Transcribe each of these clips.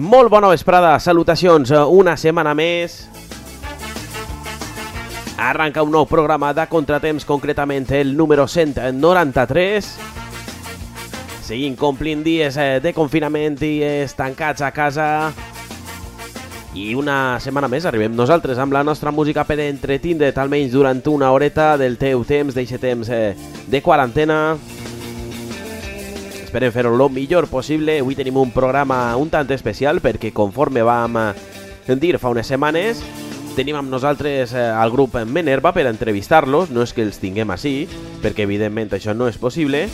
Molt bona vesprada, salutacions, una setmana més. Arranca un nou programa de Contratemps, concretament el número 193. Seguim complint dies eh, de confinament, dies tancats a casa. I una setmana més arribem nosaltres amb la nostra música per entretindre't almenys durant una horeta del teu temps, d'eixe temps eh, de quarantena. Esperem fer-ho el millor possible. Avui tenim un programa un tant especial perquè conforme vam eh, dir fa unes setmanes tenim amb nosaltres eh, el grup Menerva per entrevistar-los. No és que els tinguem així, perquè evidentment això no és possible.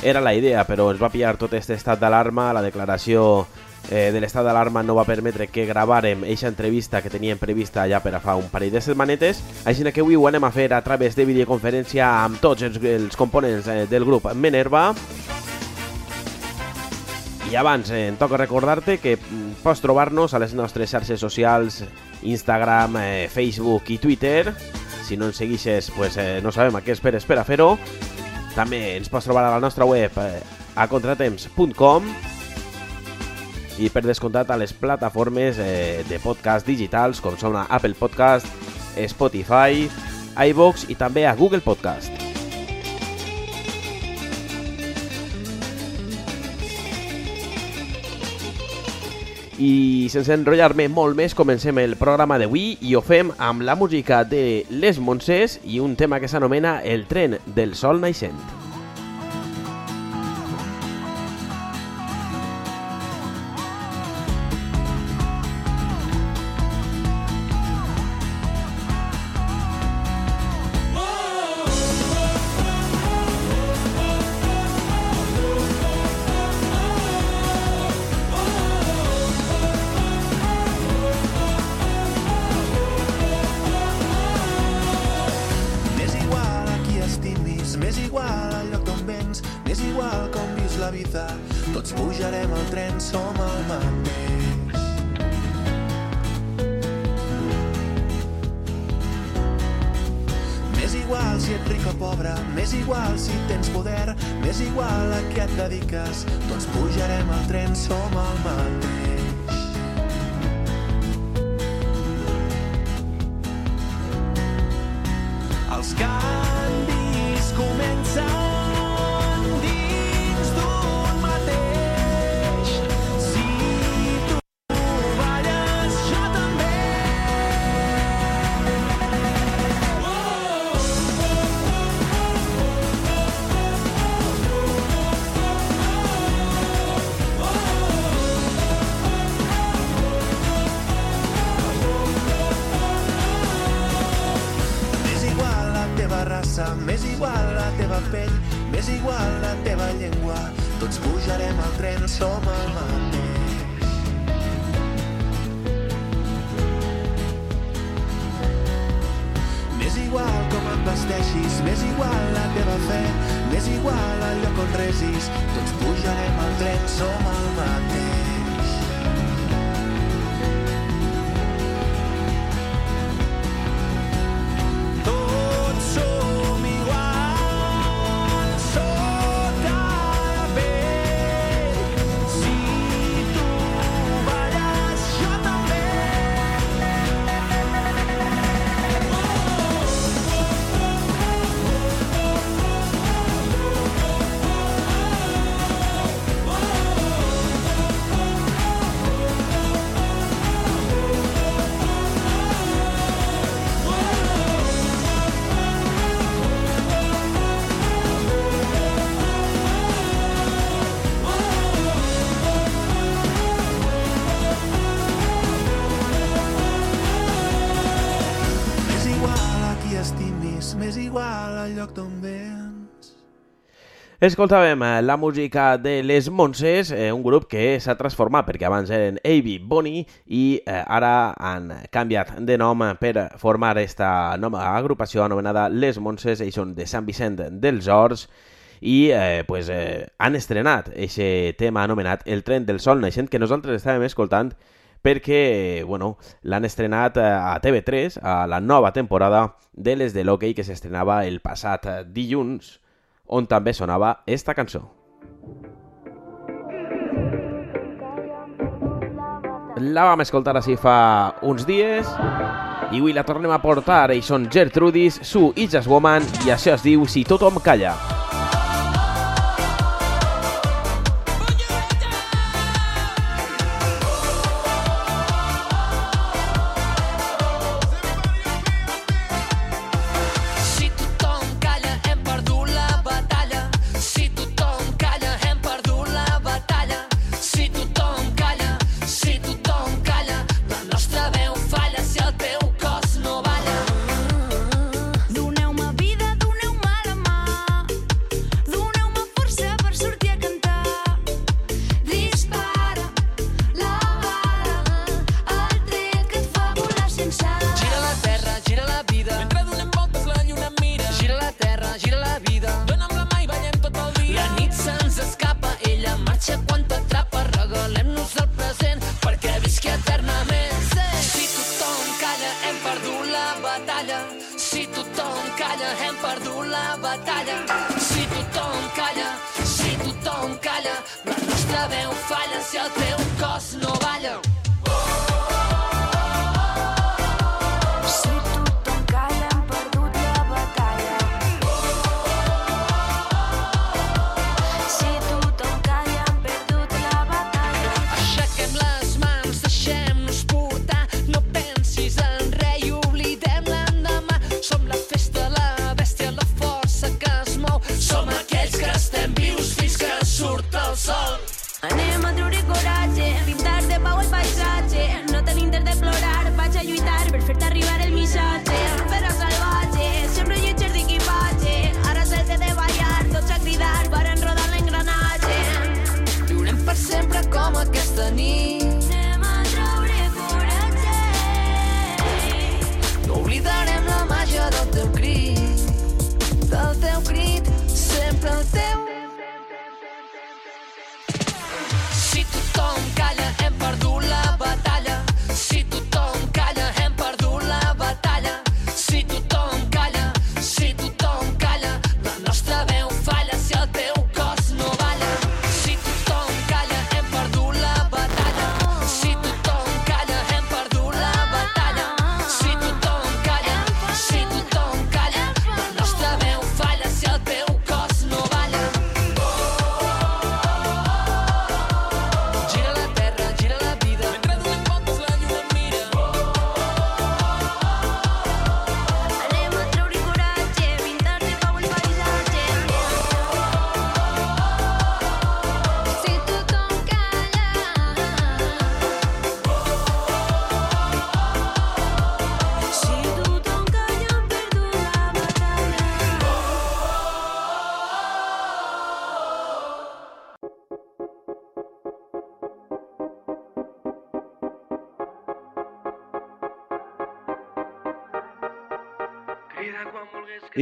Era la idea, però ens va pillar tot aquest estat d'alarma, la declaració eh, de l'estat d'alarma no va permetre que gravàrem eixa entrevista que teníem prevista ja per a fa un parell de setmanetes, així que avui ho anem a fer a través de videoconferència amb tots els, els components eh, del grup Menerva. I abans eh, em toca recordar-te que mm, pots trobar-nos a les nostres xarxes socials, Instagram, eh, Facebook i Twitter. Si no ens seguixes, pues, eh, no sabem a què esperes per a fer-ho. També ens pots trobar a la nostra web eh, a contratemps.com i per descomptat a les plataformes eh, de podcast digitals com són Apple Podcast, Spotify, iVox i també a Google Podcast. I sense enrotllar-me molt més, comencem el programa d'avui i ho fem amb la música de Les Montsers i un tema que s'anomena El tren del sol naixent. M'és igual lloc on resis. Tots pujarem al tren, som el mateix. Escoltàvem eh, la música de Les Monses, eh, un grup que s'ha transformat perquè abans eren Avi Boni i eh, ara han canviat de nom per formar esta nova agrupació anomenada Les Monses, ells són de Sant Vicent dels Horts i eh, pues, eh, han estrenat aquest tema anomenat El tren del sol. Naixent que nosaltres estàvem escoltant perquè bueno, l'han estrenat eh, a TV3 a la nova temporada de les de l'hoquei que s'estrenava el passat dilluns on també sonava esta cançó. La vam escoltar així fa uns dies i avui la tornem a portar. Ells són Gertrudis, Sue i Just Woman i això es diu Si tothom calla.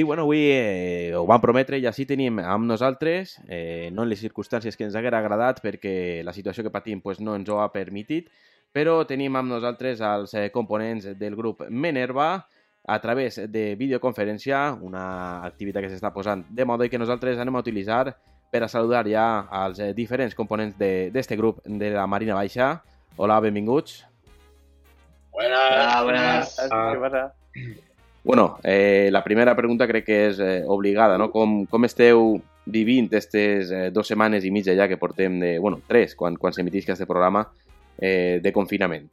I bueno, avui eh, ho vam prometre i així tenim amb nosaltres, eh, no en les circumstàncies que ens haguera agradat perquè la situació que patim pues, no ens ho ha permitit, però tenim amb nosaltres els eh, components del grup Menerva a través de videoconferència, una activitat que s'està posant de moda i que nosaltres anem a utilitzar per a saludar ja als eh, diferents components d'aquest grup de la Marina Baixa. Hola, benvinguts. Buenas. buenas. ¿Qué pasa? Bueno, eh, la primera pregunta crec que és eh, obligada, no? Com, com esteu vivint aquestes eh, dues setmanes i mitja ja que portem de... Bueno, tres, quan, quan s'emitisca aquest programa eh, de confinament.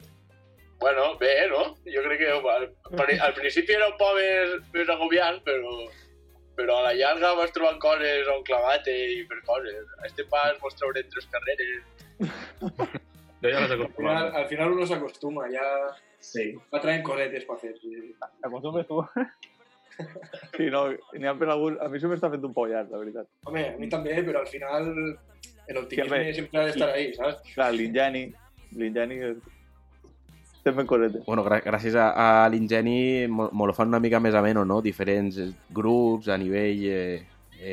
Bueno, bé, no? Jo crec que al, al principi era un poc més, més agobiant, però, però a la llarga vas trobant coses on clavar-te i fer coses. A este pas mos traurem tres carreres. Yo ya las he Al final, al final uno se acostuma, ya Sí. va traen coletes para hacer. sí, sí. Acostumbres tu. sí, no, n'hi ha per algun... A mi se m'està fent un pollar, la veritat. Hombre, a mí también, pero al final el optimismo hombre, siempre ha de estar ahí, ¿sabes? Clar, l'Ingeni, l'Ingeni estem fent correcte. Bueno, grà gràcies a, a l'Ingeni mo lo fan una mica més ameno, no? Diferents grups a nivell eh,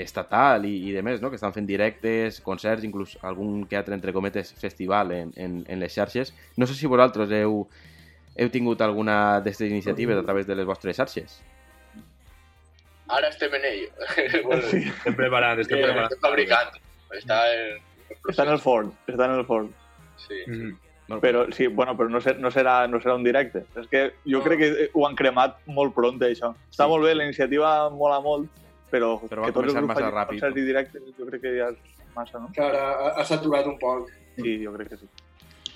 estatal i, i de més, no? Que estan fent directes, concerts, inclús algun que altre, entre cometes, festival en, en, en les xarxes. No sé si vosaltres heu, heu tingut alguna d'aquestes iniciatives a través de les vostres xarxes. Ara estem en ello. bueno, Sí. Estem preparant, estem eh, preparant. estem fabricant. Està en... Està en el forn, està en el forn. Sí. Mhm. No, Però sí, bueno, però no, ser, no, serà, no serà un directe. És que jo No. crec que ho han cremat molt pront, això. Està Sí. molt bé, la iniciativa mola molt, però, Però que tots els grups facin ràpid, concerts i directes, jo crec que ja és massa, no? Que ara ha, ha saturat un poc. Sí, jo crec que sí.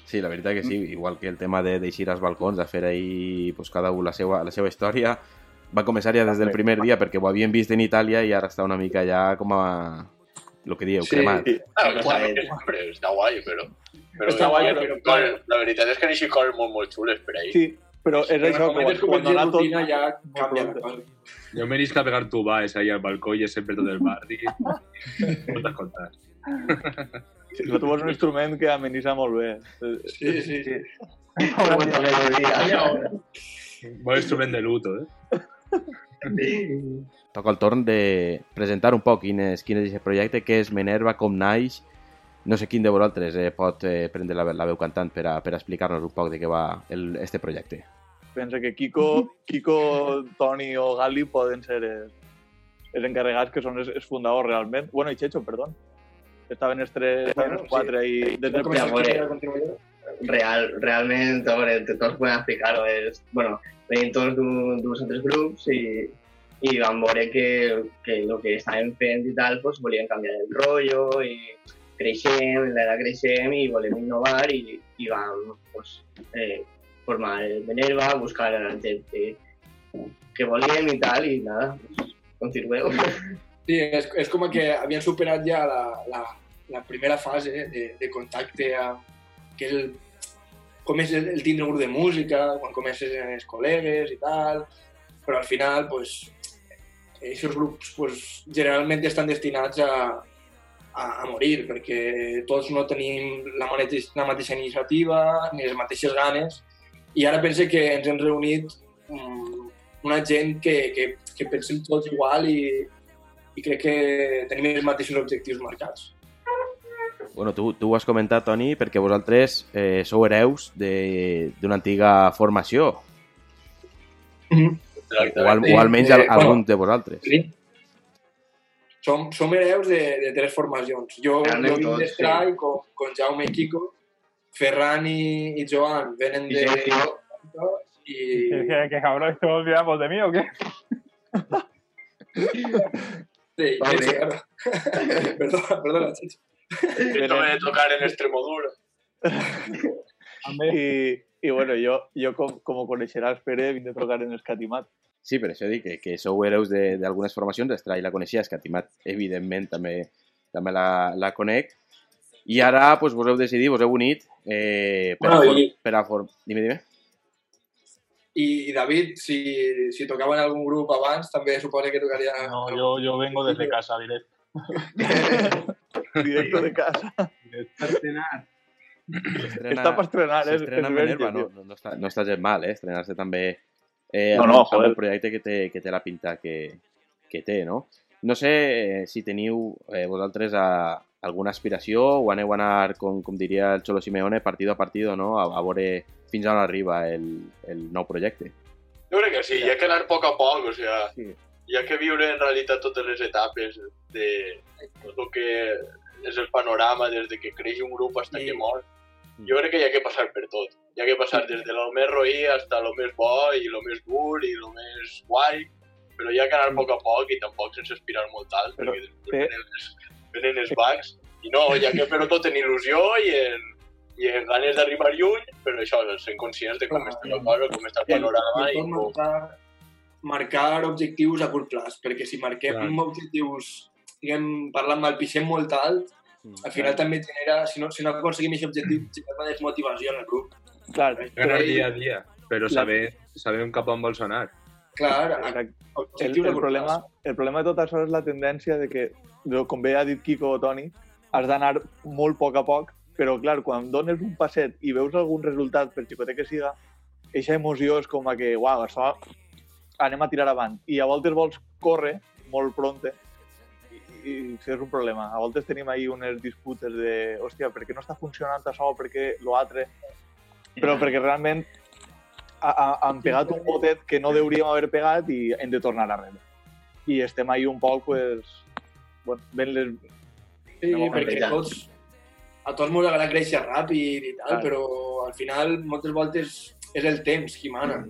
Sí, la veritat que sí, igual que el tema de d'eixir als balcons, de fer ahir pues, cada un la seva, la seva història, va començar ja des del primer dia perquè ho havien vist en Itàlia i ara està una mica ja com a... el que dieu, Sí. cremat. sí. Però Guai. està, guai, però... però Està guai, però, la veritat és que n'hi ha coses molt, molt xules per ahir. Sí, però és això, que Quan quan, dona tot... rutina ja canvia. Jo me a pegar tubaes ahí al balcó i és sempre tot el barri. Moltes contar. Sí, no trobes un instrument que amenitza molt bé. Sí, sí. sí. Bon instrument de luto, eh? Toca el torn de presentar un poc quin és, quin és aquest projecte, què és Menerva, com naix... No sé quin de vosaltres eh, pot eh, prendre la, la veu cantant per a, per a explicar-nos un poc de què va el, este projecte. Pensa que Kiko, Kiko, Toni o Gali poden ser els, els encarregats que són els, els fundadors realment. Bueno, i Checho, perdó. Estaven tres, Bueno, és Amore. que continuo jo? Real, realmente, hombre, te- todos pueden explicarlo. Es, bueno, venían todos de dos altres grups i, i van veure que, que el que estaven fent i tal, pues, volien canviar el rotllo i creixem, l'era creixem i volem innovar i, i vam pues, eh, formar el Minerva, buscar la gent que, que volíem i tal i nada, pues, continueu. Sí, és, és com que havien superat ja la, la, la primera fase de, de contacte amb que és el, com és el, el tindre un grup de música, quan comences amb els col·legues i tal, però al final, pues, aquests grups pues, generalment estan destinats a, a, a morir, perquè tots no tenim la, mateix, la mateixa iniciativa ni les mateixes ganes, i ara pense que ens hem reunit um, una gent que, que, que pensem tots igual i, i crec que tenim els mateixos objectius marcats. Bueno, tu, tu ho has comentat, Toni, perquè vosaltres eh, sou hereus de- d'una antiga formació, o, al, o almenys Eh, eh, algun de vosaltres. Sí. Som, som hereus de, de tres formacions. Jo, jo vinc d'Estrai, con, con Jaume i Kiko, Ferran i, i Joan venen I de... Sergio. I... Que, que cabrón, ¿esto olvidamos de mí o qué? Sí, Vale. sí, claro. perdona, perdona, Chicho. Esto de tocar en Extremoduro. I, i bueno, jo, jo com, com ho coneixeràs, Pere, vinc de trucar en Escatimat. Sí, per això dic que, que sou hereus de- d'algunes formacions, Estrai la coneixia, Escatimat, evidentment, també, també la, la conec. I ara pues, vos heu decidit, vos heu unit eh, per, Bueno, a for, i- per a for... Dime, dime. I, i David, si, si tocava en algun grup abans, també suposa que tocaria... No, yo, yo vengo desde casa directo. Directo de casa. S'estrena- Està per estrenar, S'estrena verge, Minerva, no, no, no, està, no està gens mal, eh? Estrenar-se també eh, No, amb, no, amb joder. el projecte que té, que té la pinta que, que té, no? No sé eh, si teniu eh, vosaltres a, alguna aspiració o aneu a anar, com, com diria el Xolo Simeone, partido a partido, no? A, a veure fins on arriba el, el nou projecte. Jo crec que sí, hi ha que anar a poc a poc, o sigui, Sí. hi ha que viure en realitat totes les etapes de tot el que és el panorama des de que creix un grup fins Sí. que mor. Jo crec que hi ha que passar per tot. Hi ha que passar des de lo més roí hasta lo més bo i lo més dur i lo més guai, però hi ha que anar a poc a poc i tampoc sense aspirar molt alt, Però, perquè després eh, venen els bugs. I no, hi ha que fer-ho tot en il·lusió i en, i en ganes d'arribar lluny, però això, sent conscients de com Clar, està la cosa, com està el panorama i Sobretot com... marcar, marcar objectius a curt plaç, perquè si marquem Clar. objectius, diguem, parlant mal, pixem molt alt, al final també genera, si no, si no aconseguim aquest objectiu, genera desmotivació en el grup. Clar, Ganar Però, dia a dia, però saber, saber cap on vol sonar. Clar, el, el, curt problema, el problema de tot això és la tendència de que, com bé ha dit Kiko o Toni, has d'anar molt a poc a poc, però clar, quan dones un passet i veus algun resultat, per xicotet que siga, eixa emoció és com a que, uau, això anem a tirar avant. I a voltes vols córrer molt pronte i, i això és un problema. A voltes tenim ahí unes disputes de, hòstia, per què no està funcionant això, per què l'altre? Però perquè realment han pegat un botet que no hauríem haver pegat i hem de tornar a rebre. I estem ahí un poc, pues, bueno, ben les... Sí, No, perquè ja. tots, a tots ens agrada créixer ràpid i tal, Clar. però al final moltes voltes és el temps qui mana.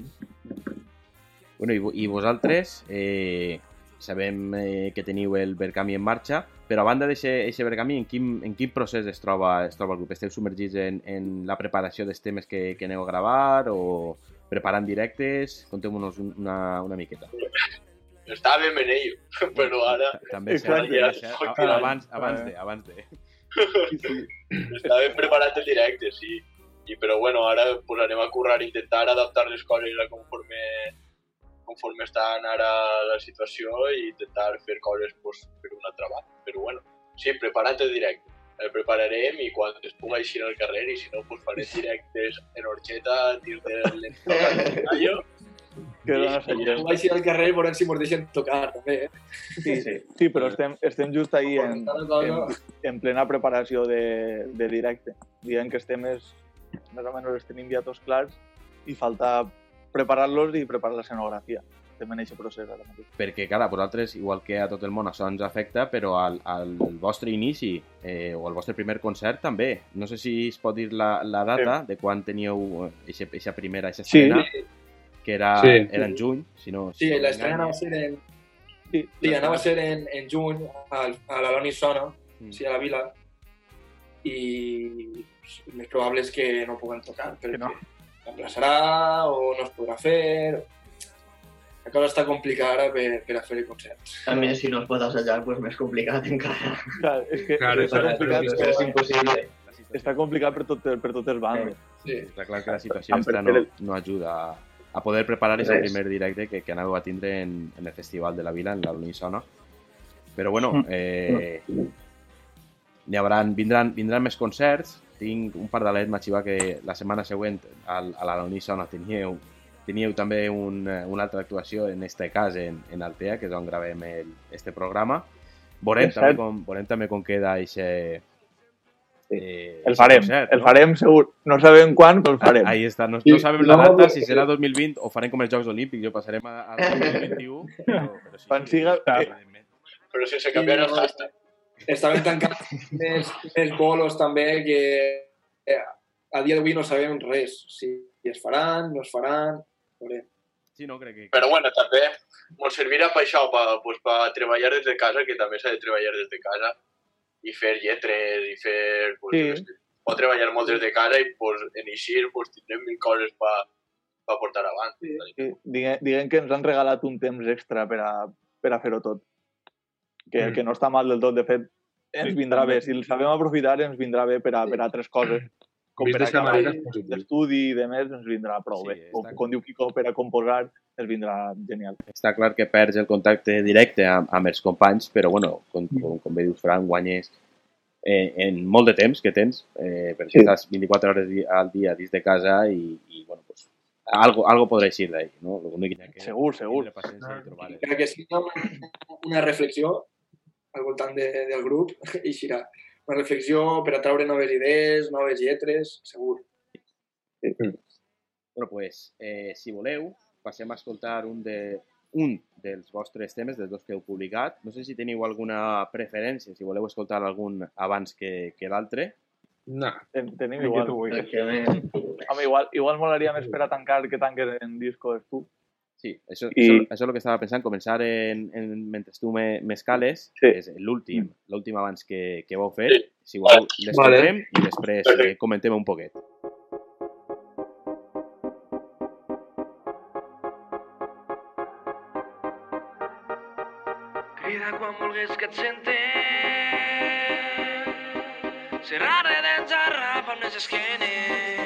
Bueno, i, i vosaltres, eh, sabem eh, que teniu el Bergami en marxa, però a banda d'aquest Bergami, en quin, en quin procés es troba, es troba el grup? Esteu submergits en, en la preparació dels temes que, que aneu a gravar o preparant directes? Conteu-nos un- una, una miqueta. Estava ben en ello, però ara També és cert. Ja, abans, abans de, abans de. Sí, estava ben preparat el directe, sí. I, però bueno, ara pues, anem a currar, intentar adaptar les coses a conforme, conforme estan ara la situació i intentar fer coses pues, per un altre banda. Però bueno, sí, preparat el directe. El prepararem i quan es puga eixir al carrer i si no, pues, farem directes en Orxeta, dins del l'entorn Que dona sentit. Vaig al carrer veurem si ens deixen tocar, també. Eh? Sí, sí. sí, però estem, estem just ahí en, en, en plena preparació de, de directe. Dient que els temes més o menys els tenim ja tots clars i falta preparar-los i preparar l'escenografia. Estem en aquest procés ara mateix. Perquè, clar, a vosaltres, igual que a tot el món, això ens afecta, però al, al vostre inici eh, o al vostre primer concert també. No sé si es pot dir la, la data de quan teníeu aquesta primera, aquesta Sí. estrena, que era, Sí. era en juny, si no... Sí, si no l'estrena anava a m'enganye. ser en, Sí, sí, anava a ser en, en juny al, a l'Aloni Sona, Mm. sí, a la vila, i el més probable és que no puguem tocar, perquè no. s'emplaçarà o no es podrà fer... La cosa està complicada ara per, per a fer el concert. També si no es pot assajar, pues més complicat encara. clar, és que Claro, està, exacte, complicat, però És impossible. està complicat per, tot, per totes bandes. Sí. Està clar que la situació Amb extra no, el- no ajuda a, a poder preparar aquest Res. primer directe que, que anàveu a tindre en, en el Festival de la Vila, en la Unisona. Però bueno, Mm. eh, n'hi haurà, vindran, vindran més concerts. Tinc un par d'alerts xivar que la setmana següent al, a la Unisona teníeu, teníeu també un, eh, una altra actuació, en este cas en, en Altea, que és on gravem el, este programa. Veurem també, com, veurem també com queda aquest eh, El eixe farem, concert, el no? farem segur. No sabem quan, però el farem. Ahí està. No, Sí, no sabem la data, si serà 2020 o farem com els Jocs Olímpics, jo passarem a, a 2021. Però, però sí, Quan sí, siga- sí, eh, però sense canviar el hashtag. Estaven tancats més, més bolos també que eh, a dia d'avui no sabem res. Si es faran, no es faran... Veurem. Sí, no, crec que... Però bueno, també ens servirà per això, per, pues, per treballar des de casa, que també s'ha de treballar des de casa, i fer lletres, i fer... Pues, Sí. pot treballar molt des de casa i pues, en eixir pues, tindrem mil coses per pa portar avant. Sí. Sí, diguem, diguem que ens han regalat un temps extra per a, per a fer-ho tot. Que, Mm. que no està mal del tot, de fet, ens Sí, vindrà també. bé. Si el sabem aprofitar, ens vindrà bé per a, per a altres coses. Com Vist per acabar d'estudi i de més, ens vindrà prou Sí, bé. Com, clar. com diu Kiko, per a composar, ens vindrà genial. Està clar que perds el contacte directe amb, amb els companys, però bueno, com, com, com bé dius, Fran, guanyes eh, en molt de temps que tens, eh, perquè Sí. estàs 24 hores al dia dins de casa i, i bueno, pues, algo, algo podrà eixir d'ahí, no? L'únic que que Segur, segur. paciència trobar Per que sigui una, una reflexió al voltant de, del grup, i serà una reflexió per a treure noves idees, noves lletres, segur. Bueno, pues, eh, si voleu, passem a escoltar un, de, un dels vostres temes, dels dos que heu publicat. No sé si teniu alguna preferència, si voleu escoltar algun abans que, que l'altre. No, Ten, tenim El que igual. tu vulguis. Que me... Home, igual, igual molaria més per a tancar que tanques en discos tu. Sí, això, I- això, això és el que estava pensant, començar en, en, mentre tu me, m'escales, Sí. és l'últim, l'últim abans que, que vau fer. Sí. Si voleu, l'escoltem i després eh, comentem un poquet. Crida quan vulguis que et sente Serrare dents arrapa amb les esquenes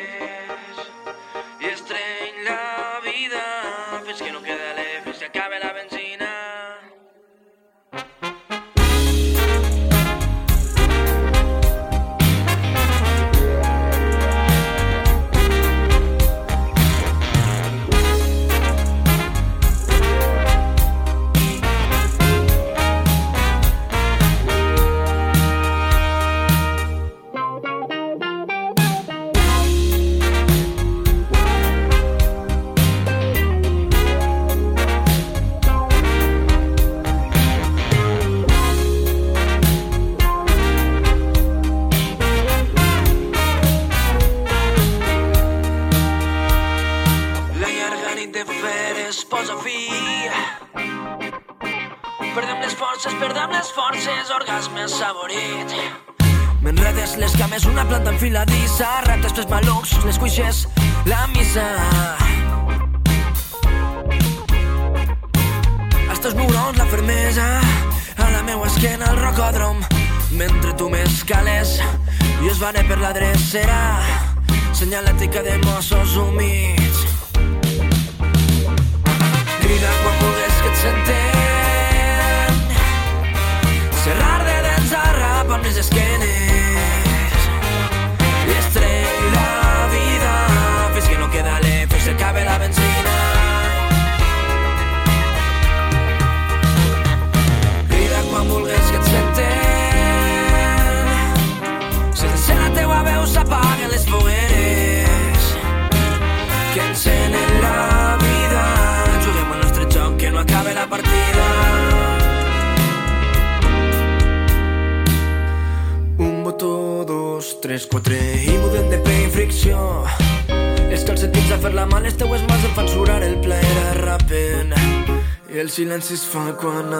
el silenci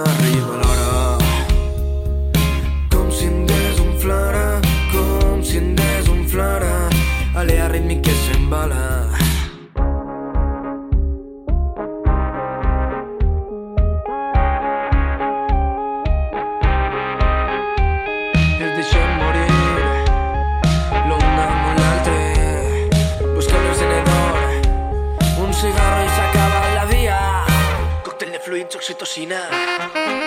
pinche oxitocina.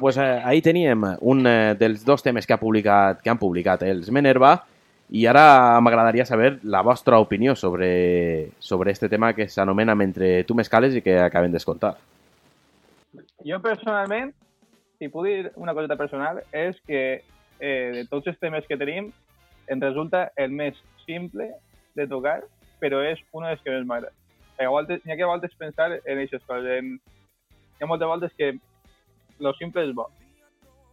Pues eh, ahí teníem un eh, dels dos temes que, ha publicat, que han publicat els Menerva i ara m'agradaria saber la vostra opinió sobre, sobre este tema que s'anomena Mentre tu m'escales i que acabem d'escoltar. Jo personalment, si puc dir una coseta personal, és que eh, de tots els temes que tenim, em resulta el més simple de tocar, però és un dels que més m'agrada. N'hi ha, que a voltes pensar en aquestes coses. En... Hi ha moltes voltes que lo simple és bo.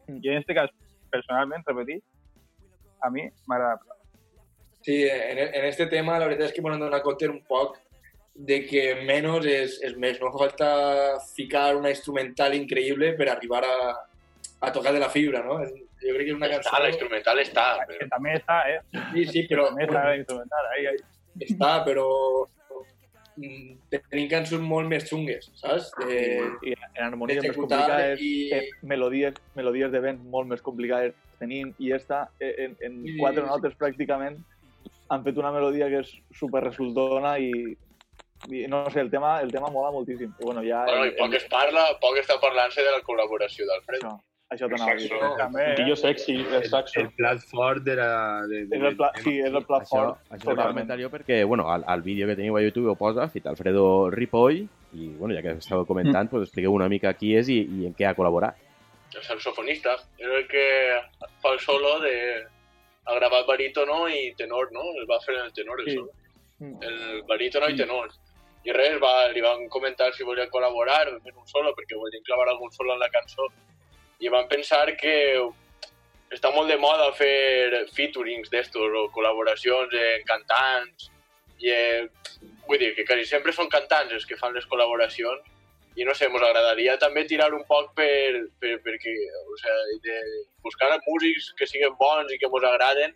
I en aquest cas, personalment, repetir, a mi m'agrada. prou. Sí, en, en este tema la veritat és que m'han donat compte un poc de que menys és, és més. No fa falta ficar una instrumental increïble per arribar a, a tocar de la fibra, no? Jo crec que és una cançó... Està, la instrumental està. Que Però... també està, eh? Sí, sí, però... També està la instrumental, ahí, ahí. Està, però tenim cançons molt més xungues, saps? Eh, I en harmonia més complicades, i- eh, melodies, melodies de vent molt més complicades tenim, i esta, eh, en, en I- quatre notes pràcticament, han fet una melodia que és super resultona i, i no sé, el tema, el tema mola moltíssim. I bueno, ja... Bueno, i el- poc es parla, poc està parlant-se de la col·laboració d'Alfred. Això t'anava a dir. Saxo. També, Un eh? sexy, el saxo. El plat fort de la... De, de, És el pla, sí, és el plat Això, fort, això totalment. jo perquè, bueno, al, al vídeo que teniu a YouTube ho posa, Fit Alfredo Ripoll, i, bueno, ja que estàveu comentant, pues expliqueu una mica qui és i, i en què ha col·laborat. El saxofonista és el que fa el solo de... Ha gravat barítono i tenor, no? El va fer en el tenor, el Sí. solo. Mm. El barítono i tenor. i res, va, li van comentar si volia col·laborar en un solo, perquè volien clavar algun solo en la cançó. I van pensar que està molt de moda fer featurings d'estos o col·laboracions en cantants i eh, vull dir que quasi sempre són cantants els que fan les col·laboracions i no sé, ens agradaria també tirar un poc per, per, perquè, o sigui, de buscar músics que siguin bons i que ens agraden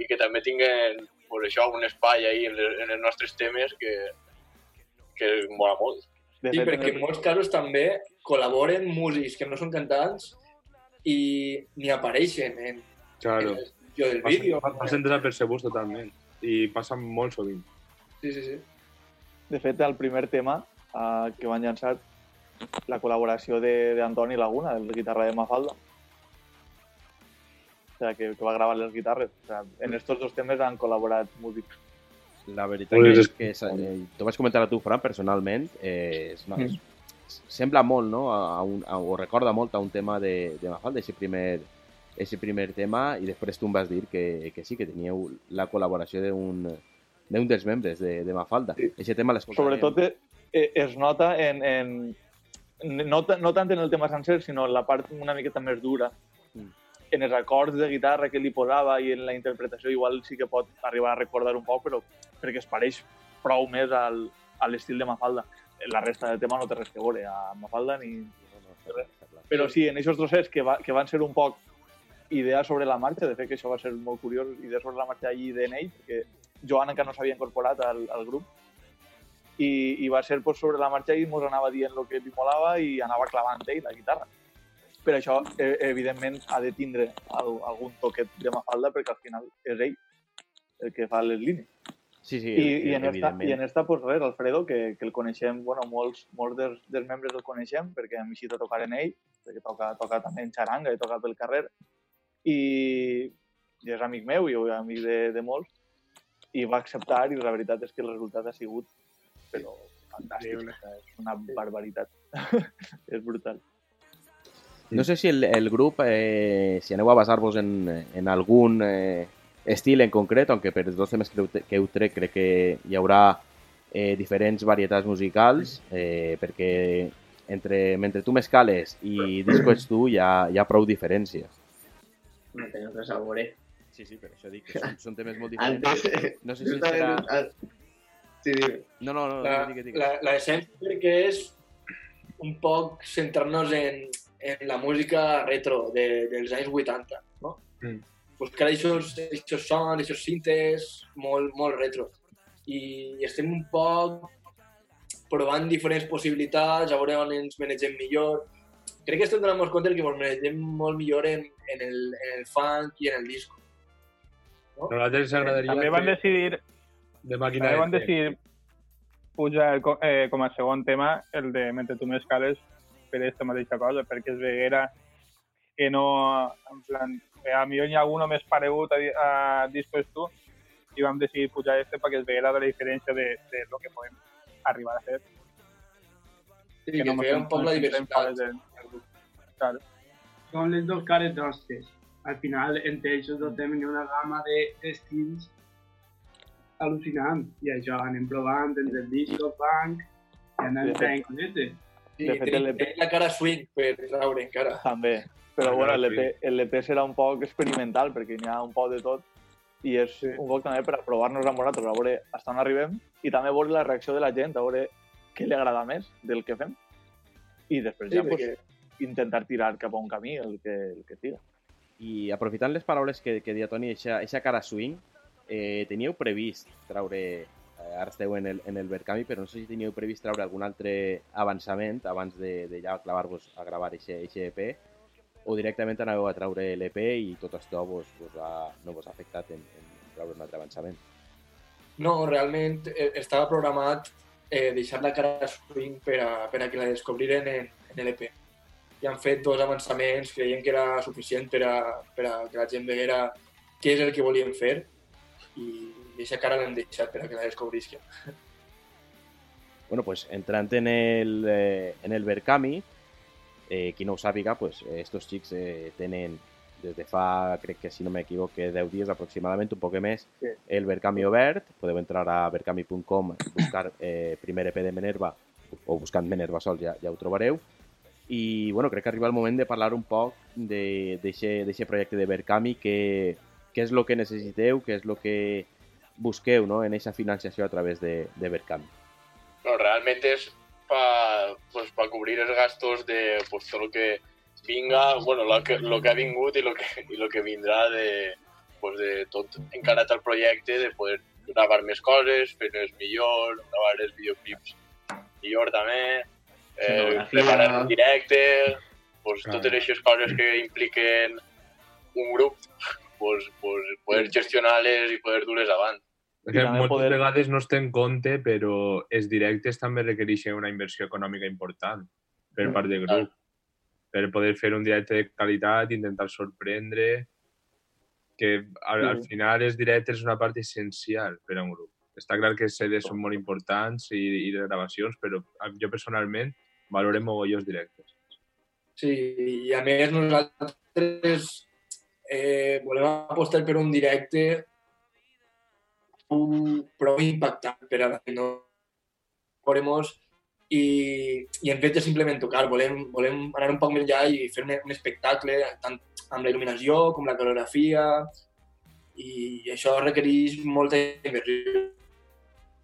i que també tinguen pues, això, un espai ahí en, les, en els nostres temes que, que mola molt. De Sí, fet, perquè en molts casos també col·laboren músics que no són cantants i ni apareixen en, Claro. en el jo del Passen, vídeo. passen desapercebuts totalment. I passen molt sovint. Sí, sí, sí. De fet, el primer tema uh, que van llançar, la col·laboració de- d'Antoni Laguna, el guitarra de Mafalda. O sea, que, que va gravar les guitarres. O sea, en estos dos temes han col·laborat músics. La veritat és- que és, eh, t'ho vaig comentar a tu, Fran, personalment, eh, és, no, és, sembla molt, no? A, un, a, o recorda molt a un tema de, de Mafalda, ese primer, ese primer tema, i després tu em vas dir que, que sí, que teníeu la col·laboració d'un d'un dels membres de, de Mafalda. Sí. Ese tema l'escoltarem. Sobretot eh, eh, es nota en, en no, no tant en el tema sencer, sinó en la part una miqueta més dura. Mm. En els acords de guitarra que li posava i en la interpretació igual sí que pot arribar a recordar un poc, però perquè es pareix prou més al, a l'estil de Mafalda. La resta del tema no té res que veure a Mafalda ni... Però sí, en aquests trossets que, va, que van ser un poc idees sobre la marxa, de fet que això va ser molt curiós, idees sobre la marxa allí de Nate, que Joan encara no s'havia incorporat al, al grup, i, i va ser pues, sobre la marxa i ens anava dient el que li molava i anava clavant ell la guitarra. Per això, eh, evidentment, ha de tindre al, algun toquet de Mafalda, perquè al final és ell el que fa les línies. Sí, sí, I, i, en esta. I en esta, pues res, Alfredo, que, que el coneixem, bueno, molts, molts dels, dels membres el coneixem, perquè hem eixit a tocar en ell, perquè toca, toca també en xaranga i toca pel carrer, i, i és amic meu i amic de, de molts, i va acceptar i la veritat és que el resultat ha sigut però fantàstic, sea, és una barbaritat, és brutal. No sé si el, el grup, eh, si aneu a basar-vos en, en algun eh, estil en concret, aunque per els dos temes que heu, que heu tret crec que hi haurà eh, diferents varietats musicals, eh, perquè entre Mentre tu m'escales i Disco ets tu hi ha, hi ha prou diferència. No tenen res a veure. Sí, sí, per això dic que són, són temes molt diferents. Antes, No sé si serà... Sí, dime. No, no, no, La, digue, digue. la, la essència crec que és un poc centrar-nos en, en la música retro de, dels anys 80, no? Mm. Buscar aquests, aquests sons, aquests cintes molt, molt retro. I estem un poc provant diferents possibilitats, a veure on ens manegem millor. Crec que estem donant-nos compte que ens manegem molt millor en, en, el, en el funk i en el disco. A nosaltres ens agradaria També van decidir, de màquina també van de fer. decidir pujar eh, com a segon tema el de Mentre tu m'escales per aquesta mateixa cosa, perquè es veguera que no, en plan, que a millor hi ha alguno més paregut a, a Discos tu i vam decidir pujar este perquè es veguera de la diferència de, de lo que podem arribar a fer. Sí, que, mos feia un poc la diversitat. en- Claro. Són les dos cares d'hostes. Al final, entre ells dos ha una gamma de- d'estils al·lucinant. I això anem provant entre el disco, funk, i anem De fent conetes. Sí, De fet, tenim, l'EP tenim la cara swing per traure encara. també. Però Ah, bueno, l'EP serà un poc experimental, perquè n'hi ha un poc de tot, i és Sí. un poc també per provar-nos amb nosaltres, a veure fins on arribem, i també veure la reacció de la gent, a veure què li agrada més del que fem. I després Sí, ja pues, perquè intentar tirar cap a un camí el que, el que tira. I aprofitant les paraules que, que deia Toni, eixa, eixa cara swing, eh, teníeu previst traure, ara esteu en el, en el Verkami, però no sé si teníeu previst traure algun altre avançament abans de, de ja clavar-vos a gravar eixe EP, o directament aneu a traure l'EP i tot això vos, vos ha, no vos ha afectat en, en traure un altre avançament. no, realment eh, estava programat eh, deixar la cara swing per a, per a que la descobriren en, en l'EP. I han fet dos avançaments, creiem que era suficient per a, per a que la gent veguera què és el que volien fer i aquesta cara l'hem deixat per a que la descobrisquen. Bueno, pues entrant en el, eh, en el Verkami, eh, qui no ho sàpiga, pues, eh, estos xics eh, tenen des de fa, crec que si no m'equivoque, 10 dies aproximadament, un poc més, Sí. el Verkami obert. Podeu entrar a verkami.com, buscar eh, primer EP de Menerva o buscant Menerva sols ja, ja ho trobareu. I bueno, crec que arriba el moment de parlar un poc d'aquest projecte de Verkami, que, què és el que necessiteu, què és el que busqueu no? en aquesta financiació a través de, de Verkami. No, realmente es para pues, pa cubrir los gastos de pues, todo lo que vinga, bueno, lo que, lo que ha vingut i lo que, i lo que vindrà de, pues, de tot encarat al projecte, de poder gravar més coses, fer-les millor, gravar els videoclips millor també, eh, preparar un directe, pues, Clar. totes aquestes coses que impliquen un grup, pues, pues, poder gestionar-les i poder dur-les avant. Que moltes poder- vegades no es té en compte, però els directes també requereixen una inversió econòmica important per part del grup. Per poder fer un directe de qualitat, intentar sorprendre, que al, al final els directes és una part essencial per a un grup. Està clar que les sedes són molt importants i, i les gravacions, però jo personalment valorem mogolló els directes. Sí, i a més nosaltres eh, volem apostar per un directe prou, prou impactant per a la gent, no veuremos i, i en fet és simplement tocar, volem, volem anar un poc més allà i fer un, un espectacle tant amb la il·luminació com la coreografia i això requereix molta inversió.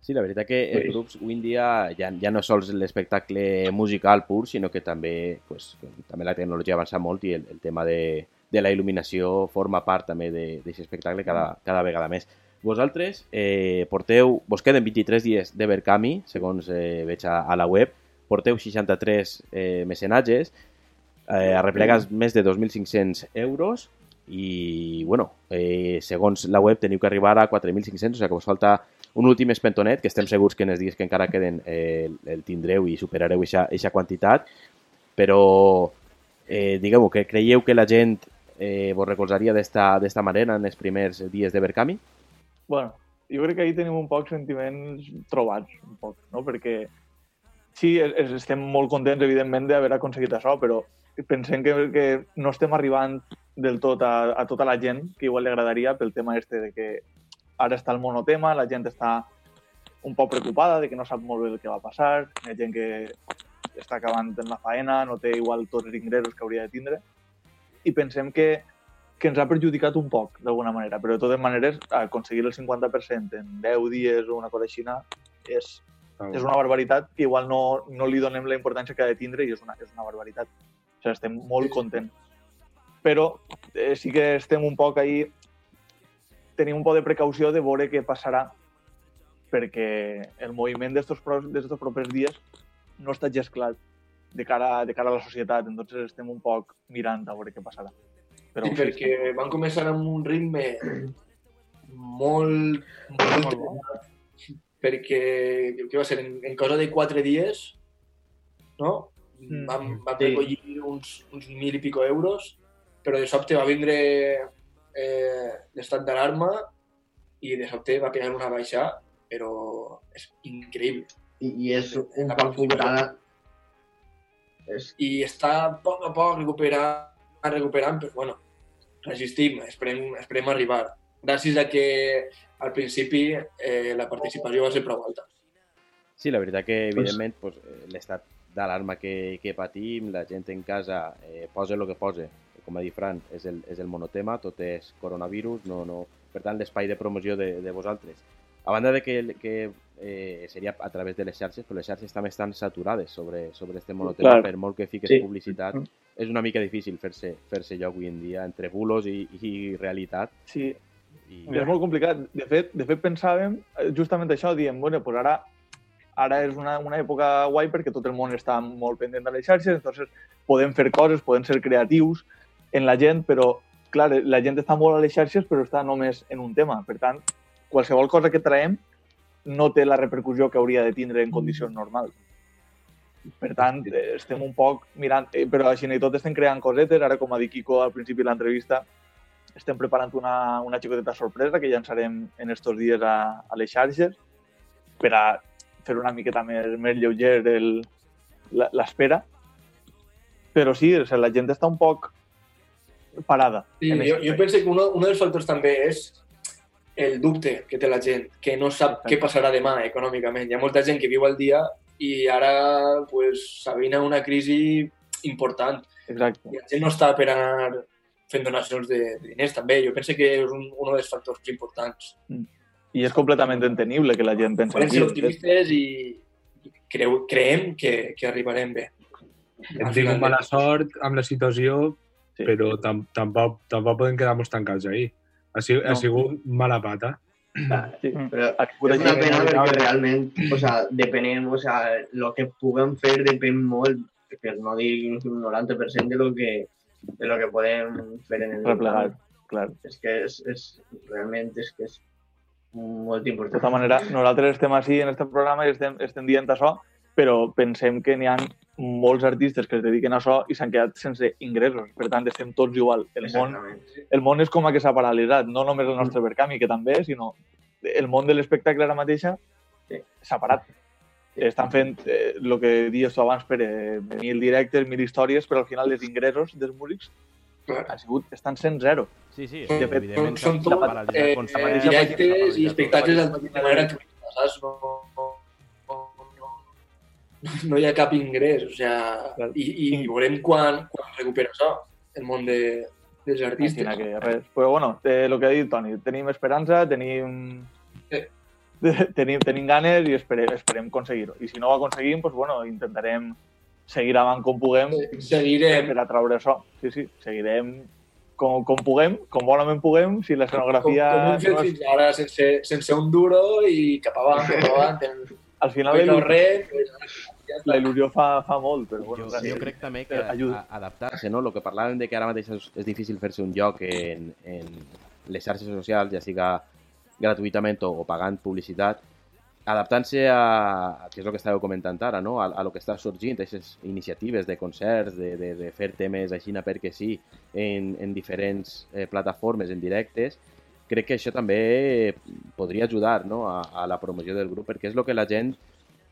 Sí, la veritat que els grups avui en dia ja, ja no sols l'espectacle musical pur, sinó que també, pues, també la tecnologia avança molt i el, el tema de, de la il·luminació forma part també d'aquest espectacle cada, cada vegada més. Vosaltres eh, porteu, vos queden 23 dies de Verkami, segons eh, veig a, a la web, porteu 63 eh, mecenatges, eh, arreplegats més de 2.500 euros. I, bueno, eh, segons la web teniu que arribar a 4.500, o sigui que vos falta un últim espentonet, que estem segurs que en els dies que encara queden eh, el, tindreu i superareu aquesta quantitat, però eh, digueu que creieu que la gent eh, vos recolzaria d'esta d'esta manera en els primers dies de Verkami? Bueno, jo crec que ahir tenim un poc sentiments trobats, un poc, no? Perquè sí, es- es- estem molt contents, evidentment, d'haver aconseguit això, però pensem que, que no estem arribant del tot a, a tota la gent que igual li agradaria pel tema este de que ara està el monotema, la gent està un poc preocupada de que no sap molt bé el que va passar, hi ha gent que està acabant en la faena, no té igual tots els ingressos que hauria de tindre, i pensem que que ens ha perjudicat un poc, d'alguna manera, però de totes maneres, aconseguir el 50% en 10 dies o una cosa així és, és una barbaritat que igual no, no li donem la importància que ha de tindre i és una, és una barbaritat. O sigui, estem molt contents. Però eh, sí que estem un poc ahí, tenim un poc de precaució de veure què passarà perquè el moviment d'estos, pro- d'estos propers dies no està gens clar de cara, de cara a la societat, entonces estem un poc mirant a veure què passarà. Però Sí, perquè van començar amb un ritme molt, molt, Molt bo. perquè què va ser, en, en cosa de quatre dies, no? Mm. Vam, vam Sí. recollir uns, uns mil i pico euros, però de sobte va vindre eh, l'estat d'alarma i de sobte va pegar una baixa, però és increïble. I, i és un poc. És, I està a poc a poc recuperant, recuperant però bueno, resistim, esperem, esperem arribar. Gràcies a que al principi eh, la participació va ser prou alta. Sí, la veritat que, evidentment, pues, eh, l'estat d'alarma que, que patim, la gent en casa eh, posa el que posa, com ha dit Fran, és el, és el monotema, tot és coronavirus, no, no... per tant, l'espai de promoció de, de vosaltres. A banda de que, que eh, seria a través de les xarxes, però les xarxes també estan saturades sobre, sobre este monotema, Clar. per molt que fiques Sí. publicitat, és una mica difícil fer-se fer lloc avui en dia entre bulos i, i realitat. Sí, I, és molt complicat. De fet, de fet pensàvem eh, justament això, diem, bueno, pues ara, ara és una, una època guai perquè tot el món està molt pendent de les xarxes, entonces podem fer coses, podem ser creatius en la gent, però clar, la gent està molt a les xarxes però està només en un tema. Per tant, qualsevol cosa que traiem no té la repercussió que hauria de tindre en condicions normals. Per tant, eh, estem un poc mirant, eh, però així i tot estem creant cosetes, ara com ha dit Kiko al principi de l'entrevista, estem preparant una, una xicoteta sorpresa que llançarem en estos dies a, a les xarxes per a fer una miqueta més, més lleuger el- la- l'espera. Però sí, o sigui, la gent està un poc parada. Sí, jo, jo penso que uno, un dels factors també és el dubte que té la gent, que no sap què passarà demà econòmicament. Hi ha molta gent que viu al dia i ara pues, s'avina una crisi important. Exacte. I la gent no està per anar fent donacions de, de diners també. Jo penso que és un, un dels factors importants. I és completament entendible que la gent pensi Podem així. ser optimistes i creu, creiem que, que arribarem bé. Hem tingut mala sort amb la situació, Sí. però tam tampoc, tampoc podem quedar-nos tancats ahí. Ha, si ha No. sigut mala pata. Sí. Però Ha sigut és una pena perquè realment, o sea, depenem, o sea, el que puguem fer depèn molt, per no dir un 90% de lo que, de lo que podem fer en el Replegar, clar. És que és, és, realment és que és molt De important. tota manera, nosaltres estem així en aquest programa i estem, estem dient això, però pensem que n'hi ha molts artistes que es dediquen a això i s'han quedat sense ingressos. Per tant, estem tots igual. El món, el món és com a que s'ha paralitzat, no només el nostre Verkami, que també, sinó el món de l'espectacle ara mateixa s'ha parat. Estan fent eh, el que dius tu abans, Pere, mil directes, mil històries, però al final els ingressos dels músics han sigut, estan sent zero. Sí, sí, Són- evidentment són tot, eh, directes i espectacles de manera gratuïta, saps? No, no, hi ha cap ingrés, o sea, Clar. i, i veurem quan, quan recupera això, el món de, dels artistes. Imagina que res. Però bueno, eh, el que ha dit Toni, tenim esperança, tenim, Sí. tenim, tenim ganes i esperem, esperem aconseguir-ho. I si no ho aconseguim, doncs, bueno, intentarem seguir avant com puguem Seguirem per atraure això. Sí, sí, seguirem com, com puguem, com bonament puguem, si com, com l'escenografia... hem fet no és- fins ara, sense, sense un duro i cap avant, cap avant. El, Al final la, il·lu- res, pues. La il·lusió fa, fa molt, però bueno, Jo, jo crec també que Eh, adaptar-se, no? El que parlàvem de que ara mateix és, és difícil fer-se un lloc en, en les xarxes socials, ja siga gratuïtament o, o pagant publicitat, adaptant-se a, a, que és el que estàveu comentant ara, no? a, a lo que està sorgint, aquestes iniciatives de concerts, de, de, de fer temes així perquè sí, en, en diferents eh, plataformes, en directes, crec que això també podria ajudar no? a, a la promoció del grup, perquè és el que la gent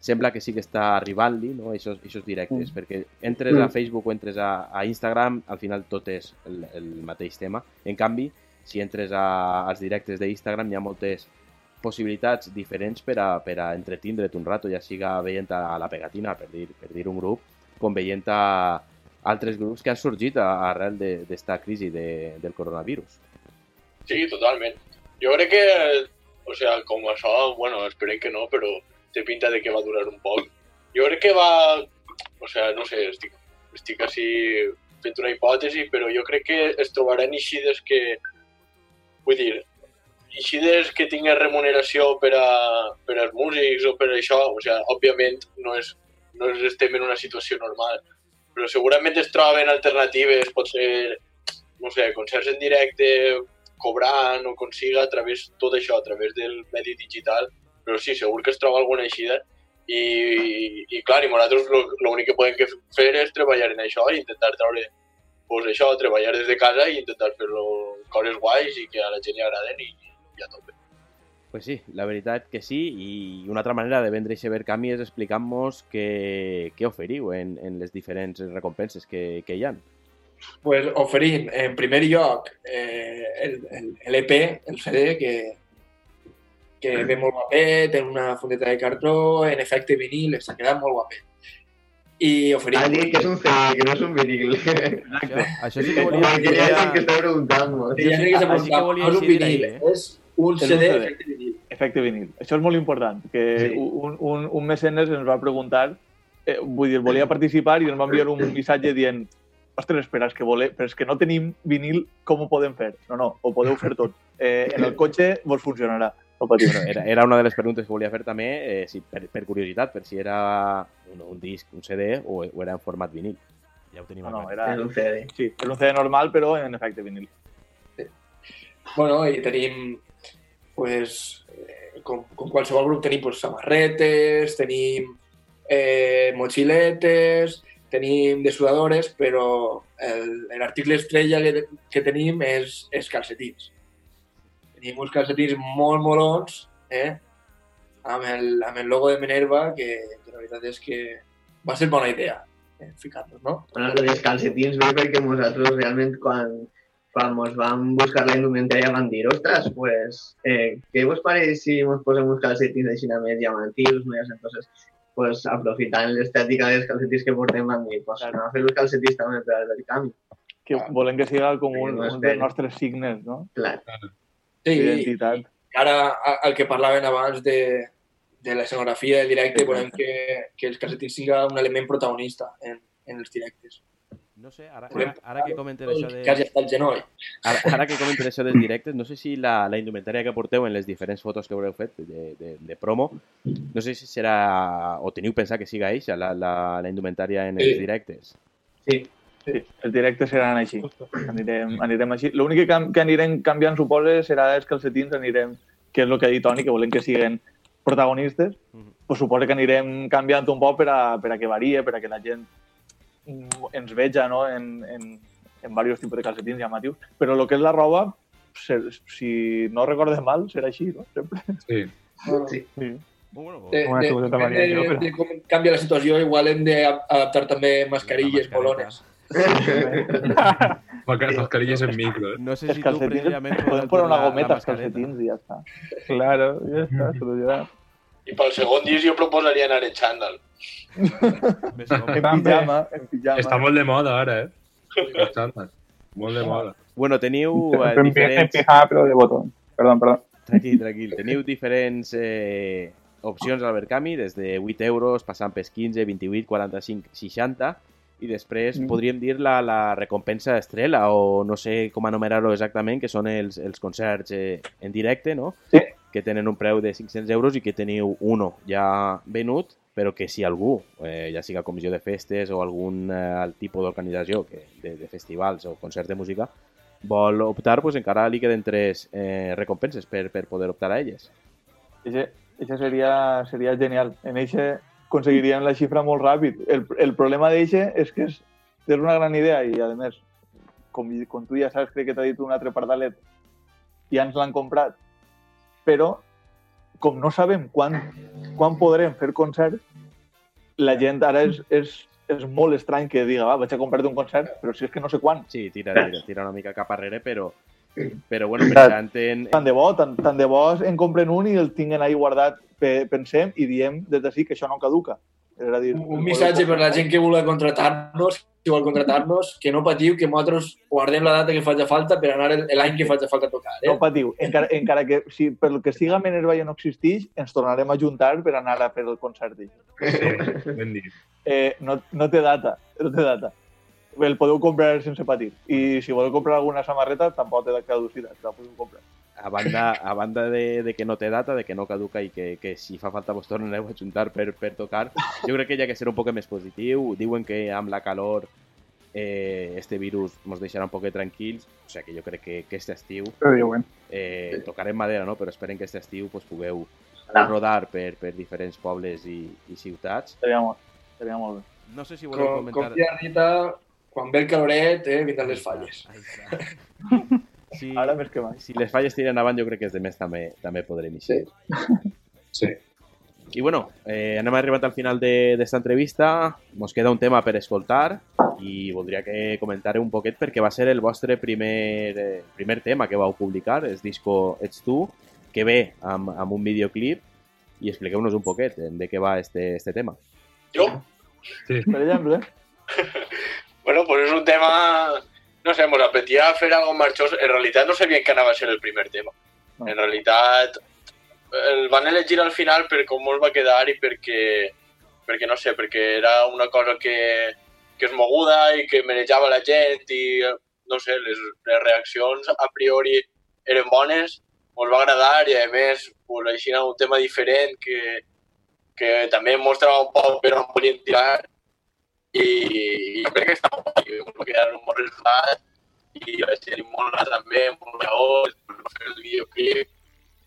sembla que sí que està arribant-li, no? Aixos, aixos directes, Mm. perquè entres a Facebook o entres a, a Instagram, al final tot és el, el mateix tema. En canvi, si entres a, als directes d'Instagram hi ha moltes possibilitats diferents per a, per a entretindre't un rato, ja siga veient a la pegatina, per dir, per dir un grup, com veient a altres grups que han sorgit a- arrel de- d'esta crisi de, del coronavirus. Sí, totalment. Jo crec que, o sea, com això, bueno, esperem que no, però té pinta de que va durar un poc. Jo crec que va, o sea, no sé, estic, estic així fent una hipòtesi, però jo crec que es trobaran eixides que, vull dir, eixides que tinguin remuneració per, a, per als músics o per això, o sea, òbviament no és, no és estem en una situació normal, però segurament es troben alternatives, pot ser, no sé, concerts en directe, cobrant o consiga a través tot això, a través del medi digital, però sí, segur que es troba alguna eixida i, i clar, i nosaltres lo- l'únic que podem que fer és treballar en això i intentar treure pues, això, treballar des de casa i intentar fer-lo coses guais i que a la gent li agraden i, i a tope. Pues sí, la veritat que sí, i una altra manera de vendre aquest Verkami és explicant-nos què, què oferiu en, en les diferents recompenses que, que hi ha. pues, oferim, en primer lloc, eh, el, el, el EP, el CD, que, que ve molt guapet, té una fundeta de cartró, en efecte vinil, s'ha quedat molt guapet. I oferim... Dit que és un CD, que no és un vinil. Això, això sí que volia... que hi ha gent que està preguntant ja sé que s'ha Així que preguntat, volia no és un vinil, és un CD, efecte vinil. Efecte vinil. Això és molt important, que Sí. un, un, un mecenes ens va preguntar, eh, vull dir, volia participar i ens va enviar un missatge dient ostres, espera, és que, vole... però és que no tenim vinil, com ho podem fer? No, no, ho podeu fer tot. Eh, en el cotxe vos funcionarà. Bueno, era, era una de les preguntes que volia fer també, eh, si, per, per curiositat, per si era un, un disc, un CD o, o era en format vinil. Ja ho tenim No, era... Un CD. Sí, un CD normal, però en efecte vinil. Bueno, i tenim, pues, eh, com, com qualsevol grup, tenim pues, samarretes, tenim eh, mochiletes, tenim dessuadores, però el- l'article estrella que, que tenim és, és calcetins. Tenim uns calcetins molt molons, eh? amb, el, amb el logo de Minerva, que, que la veritat és que va ser bona idea eh, ficar-los, no? Bueno, lo dels calcetins ve perquè nosaltres realment quan, quan mos vam buscar la indumentària vam dir, ostres, pues, eh, què vos pareix si mos posem uns calcetins així més llamatius, més, entonces, pues, aprofitant l'estètica dels calcetins que portem vam dir, pues, anem a fer els calcetins també per al canvi. Que volem que siga com un, un dels nostres signes, no? Clar. Sí, i D'identitat. ara el que parlaven abans de, de l'escenografia del directe, volem que, que els calcetins siga un element protagonista en, en els directes. No sé, ara, ara, ara que comentes això de... Que hagi estat genoll. Ara, ara que comentes això dels directes, no sé si la, la indumentària que porteu en les diferents fotos que haureu fet de, de, de promo, no sé si serà, o teniu pensat que siga eixa, la, la, la indumentària en els Sí. directes. Sí, Sí, els directes seran així. Anirem, anirem així. L'únic que, que anirem canviant, suposa, serà els calcetins, anirem, que és el que ha dit Toni, que volem que siguin protagonistes, pues suposa que anirem canviant un poc per a, per a que varie, per a que la gent mm, ens veja no? en, en, en diversos tipus de calcetins llamatius. Però el que és la roba, ser, si no recordem mal, serà així, no? Sempre. Sí. sí. Sí. Bueno, De, Una de, varia, de, jo, però- de com canvia la situació, igual hem d'adaptar també mascarilles, La Masca- Mascarilles en micro, eh? no sé Els si tu precisament... podem posar una gometa als calcetins i ja està. Claro, ja està, solucionat. I pel segon disc jo proposaria anar en xandall. En pijama, en pijama. Està molt de moda ara, eh? Els xandalls. Molt de moda. Bueno, teniu eh, En diferents... pijama, però de botón. Perdó, perdó. Tranquil, tranquil. Teniu diferents eh, opcions al Verkami, des de 8 euros, passant pels 15, 28, 45, 60, i després Mm. podríem dir la, la recompensa estrella, o no sé com anomenar-ho exactament, que són els, els concerts eh, en directe, no? Sí. Que tenen un preu de 500 euros i que teniu uno ja venut, però que si algú, eh, ja siga comissió de festes o algun eh, tipus d'organització de, de festivals o concerts de música, vol optar, pues encara li queden tres eh, recompenses per, per poder optar a elles. Això, seria, seria genial. En això aconseguiríem la xifra molt ràpid. El, el problema d'eixe és que és, és una gran idea i, a més, com, com tu ja saps, crec que t'ha dit un altre pardalet, ja ens l'han comprat. Però, com no sabem quan, quan podrem fer concerts, la gent ara és, és, és molt estrany que diga, va, vaig a comprar un concert, però si és que no sé quan. Sí, tira, tira, tira una mica cap arrere, però, però bueno, pensant en... Tant de bo, tant, tant de bo en compren un i el tinguen ahí guardat, pe, pensem, i diem des d'ací que això no caduca. És a dir, Un, un missatge per la gent que vulgui contratar-nos, si vol contratar-nos, que no patiu, que nosaltres guardem la data que faci falta per anar el- l'any que faci falta tocar. Eh? No patiu, encara, encara que si per el que siga Minerva ja no existeix, ens tornarem a juntar per anar a fer el concert. Sí, ben dit. Eh, no, no té data, no té data. El podeu comprar sense patir. I si voleu comprar alguna samarreta, tampoc té caducitat, la podeu comprar. A banda, a banda de, de que no té data, de que no caduca i que, que si fa falta vos tornareu a juntar per, per tocar, jo crec que hi ha que ser un poc més positiu. Diuen que amb la calor eh, este virus ens deixarà un poc tranquils, o sigui que jo crec que, que este estiu eh, tocarem madera, no? però esperen que este estiu pues, pugueu rodar per, per diferents pobles i, i ciutats. Seria molt, seria molt bé. No sé si voleu Com, comentar... com Rita, quan ve el caloret, eh, vindran les falles. Sí, Ara més que mai. si les falles tiren avant, jo crec que els demés també, també podrem eixir. Sí. I bueno, eh, anem arribat al final d'esta entrevista. Ens queda un tema per escoltar i voldria que comentareu un poquet perquè va ser el vostre primer, eh, primer tema que vau publicar, el disco Ets tu, que ve amb, amb un videoclip i expliqueu-nos un poquet de què va este, este tema. Jo? Sí. Per exemple, Bueno, pues és un tema... No sé, mos apetia fer algo marxós. En realitat no sabien que anava a ser el primer tema. En realitat el van elegir al final per com mos va quedar i perquè, perquè no sé, perquè era una cosa que, que és moguda i que merejava la gent i, no sé, les, les reaccions a priori eren bones, mos va agradar i a més, pues, així era un tema diferent que, que també mostrava un poc per on volien tirar i, i jo crec que està molt bé, va quedar un bon resultat i va ser molt grat també, molt després va fer el videoclip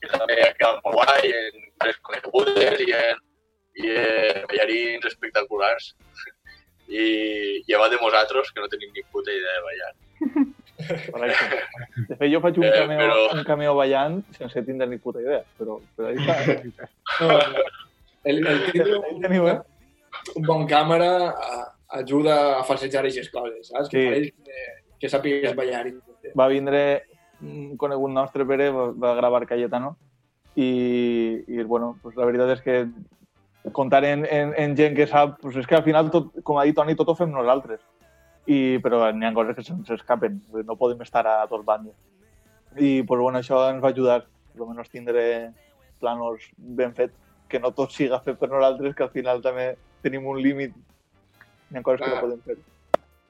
que també ha quedat molt guai, en les conegudes i en, i en ballarins espectaculars. I llevat de nosaltres, que no tenim ni puta idea de ballar. correcte. De fet, jo faig un Eh, cameo, però- un cameo ballant sense tindre ni puta idea, però, però ahí està. No, el, el tindre Ahí un, teniu, eh? Un bon càmera a, ajuda a falsejar aquestes coses, saps? Que Sí. pareix que, que sàpigues ballar. va vindre un conegut nostre, Pere, va, va gravar Cayetano, i, i bueno, pues la veritat és que comptar en, en, en gent que sap, pues és que al final, tot, com ha dit Toni, tot ho fem nosaltres. I, però n'hi ha coses que se'ns escapen, no podem estar a tots bandes. I pues, bueno, això ens va ajudar, almenys tindre planos ben fets, que no tot siga fet per nosaltres, que al final també tenim un límit, n'hi ha coses que no podem fer.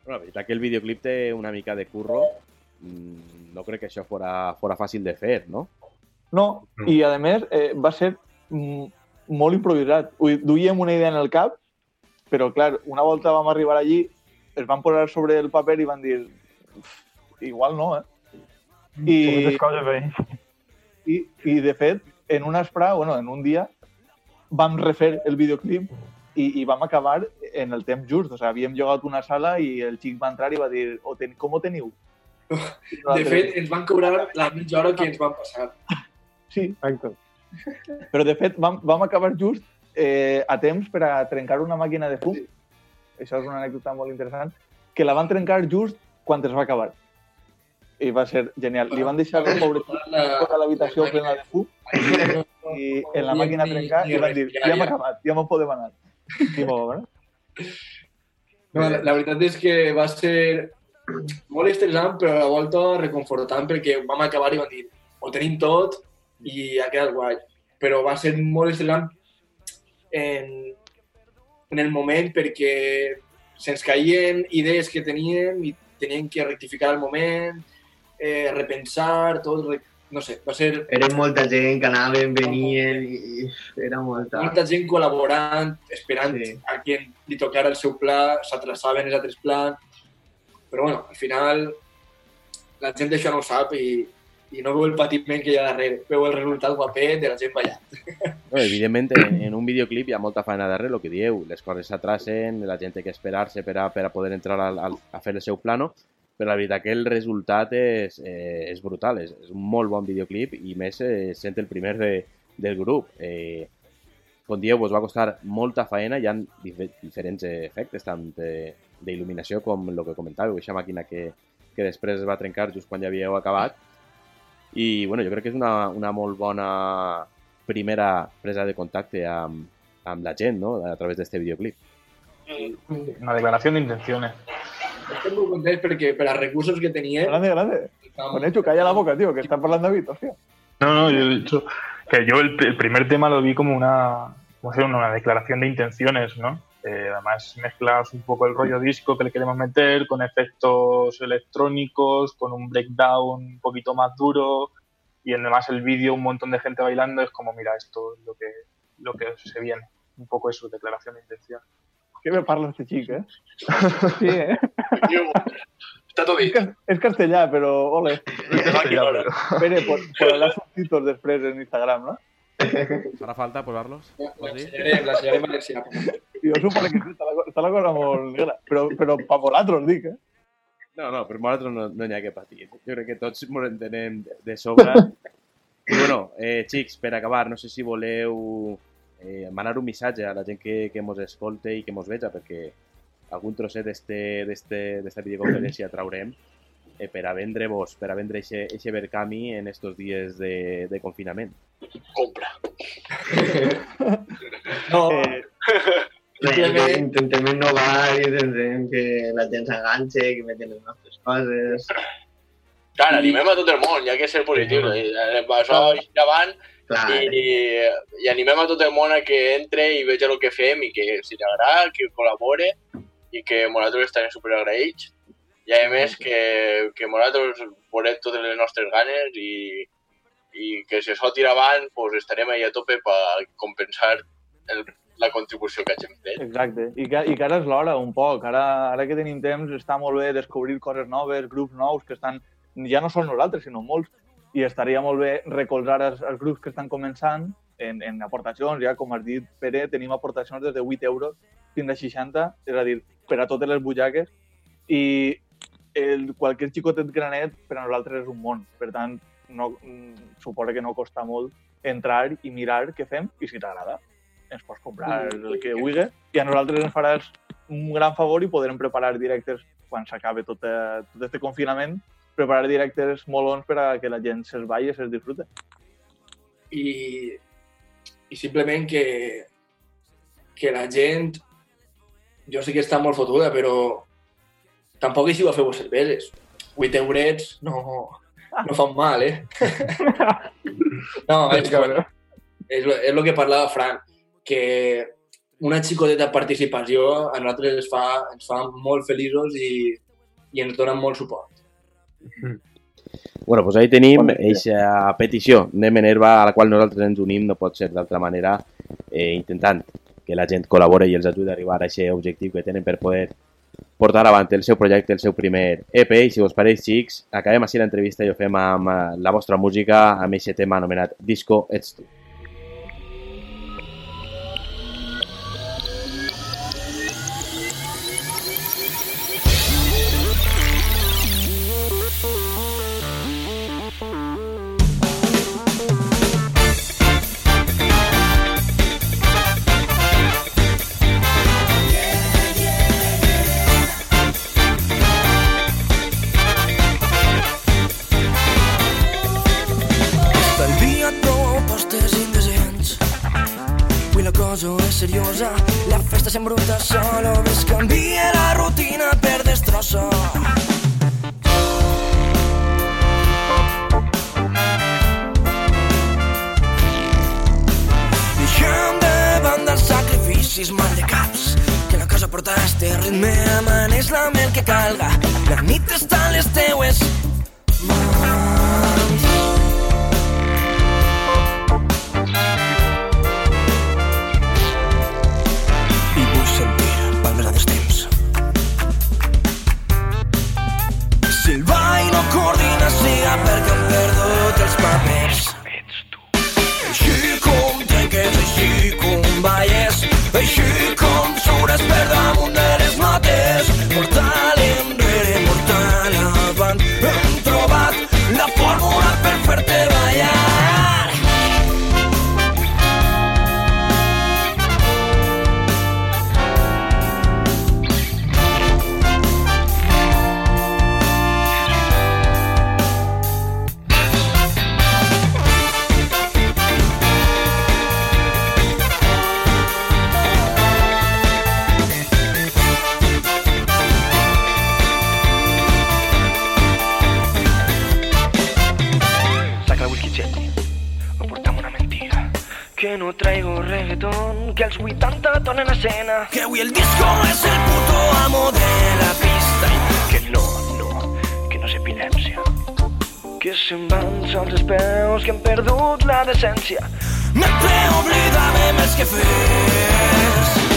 Bueno, la veritat que el videoclip té una mica de curro. Mm, No crec que això fora, fora fàcil de fer, no? No, i a més eh, va ser mm, molt improvisat. Duíem una idea en el cap, però clar, una volta vam arribar allí, es van posar sobre el paper i van dir "Uf, igual no, eh? I, coses i, I, de fet, en una espra, bueno, en un dia, vam refer el videoclip i, i vam acabar en el temps just. O sigui, havíem llogat una sala i el xic va entrar i va dir "O ten, com ho teniu? De fet, ens van cobrar la mitja hora que ens van passar. sí, Exacte. Però, de fet, vam, vam acabar just eh, a temps per a trencar una màquina de fum. Això és una anècdota molt interessant. Que la van trencar just quan es va acabar. I va ser genial. Li van deixar el pobre tota l'habitació plena de fum i en la màquina trencar i van dir ja hem acabat, ja me'n podem anar. Molt, eh? No, la, la veritat és que va ser molt estressant, però a la volta reconfortant, perquè vam acabar i vam dir ho tenim tot i ha quedat guai. Però va ser molt estressant en, en el moment perquè se'ns caien idees que teníem i teníem que rectificar el moment, eh, repensar, tot, no sé, va ser Era molta gent que anaven, venien i era molta... molta gent col·laborant, esperant Sí. a qui li tocara el seu pla, s'atrasaven els altres plans, però bueno, al final la gent això no ho sap i, i no veu el patiment que hi ha darrere, veu el resultat guapet de la gent ballant. No, evidentment, en, en un videoclip hi ha molta feina darrere, el que dieu, les coses s'atrasen, la gent té que esperar-se per a, per a poder entrar al, al, a fer el seu plano, però la veritat que el resultat és, eh, és brutal, és, és un molt bon videoclip i més eh, sent el primer de, del grup. Eh, com dieu, us va costar molta feina, hi ha dif diferents efectes, tant de- d'il·luminació com el que comentàveu, aquesta màquina que, que després es va trencar just quan ja havíeu acabat, i bueno, jo crec que és una, una molt bona primera presa de contacte amb, amb la gent, no?, a través d'este videoclip. Una declaración de intenciones. Estem molt contents perquè per als recursos que teníem... Grande, grande. Con hecho, calla la boca, tío, que está hablando David, hostia. No, no, yo he dicho que yo el, el primer tema lo vi como una, como ser una declaración de intenciones, ¿no? Eh, además mezclas un poco el rollo disco que le queremos meter con efectos electrónicos, con un breakdown un poquito más duro y además el vídeo un montón de gente bailando es como mira esto es lo que lo que se viene, un poco eso, declaración de intención. ¿Qué me parla este chico, eh? Sí, eh? Està tot És, dit. és castellà, però ole. Pere, por, por les subtítols després en Instagram, no? Farà falta posar-los? L'ensenyarem en valencià. Jo suposo que està la, cosa molt negra. Però, però pa vosaltres, dic, eh? No, no, per nosaltres no no n'hi ha que patir. Jo crec que tots ens entenem de- de sobre. I bueno, eh, xics, per acabar, no sé si voleu eh, manar un missatge a la gent que, que mos escolte i que mos veja, perquè algun trosset d'esta videoconferència traurem eh, per a vendre-vos, per a vendre eixe Verkami en estos dies de, de confinament. Compra. No, eh Intentem, intentem innovar i intentem que la gent s'enganxe, que metin les nostres coses. Clar, animem a tot el món, ja que ser positiu. I, eh, Això davant Clar, i, i animem a tot el món a que entre i veja el que fem i que si li agrada, que col·labore i que nosaltres estarem superagraïts. I a més que, que nosaltres veurem totes les nostres ganes i, i que si això tira avant pues estarem ahí a tope per compensar el, la contribució que hagin fet. Exacte. I que, i que ara és l'hora, un poc. Ara, ara que tenim temps, està molt bé descobrir coses noves, grups nous que estan... Ja no són nosaltres, sinó molts. I estaria molt bé recolzar els, els grups que estan començant en, en aportacions. Ja, com has dit, Pere, tenim aportacions des de 8 euros fins a 60, és a dir, per a totes les butxaques. I el, qualsevol xicotet granet per a nosaltres és un món. Per tant, no, mm, suposa que no costa molt entrar i mirar què fem i si t'agrada ens pots comprar el que vulguis i a nosaltres ens faràs un gran favor i podrem preparar directes quan s'acabe tot, tot este confinament preparar directes molons per a que la gent se'ls balli i se'ls disfrute. i, i simplement que, que la gent, jo sé que està molt fotuda, però tampoc hi a fer vos cerveses. 8 eurets no, no fan mal, eh? no, és, és, lo- és el que parlava Fran, que una xicoteta participació a nosaltres ens fa, ens fa molt feliços i, i ens donen molt suport. Bueno, doncs ahí tenim aquesta petició. De Menerva a la qual nosaltres ens unim, no pot ser d'altra manera, eh, intentant que la gent col·labore i els ajudi a arribar a aquest objectiu que tenen per poder portar avant el seu projecte, el seu primer EP, i si us pareix, xics, acabem així l'entrevista i ho fem amb eh, la vostra música, amb aquest tema anomenat Disco Ets tu. Se'n van sols els peus que han perdut la decència. Mentre oblidàvem els que fes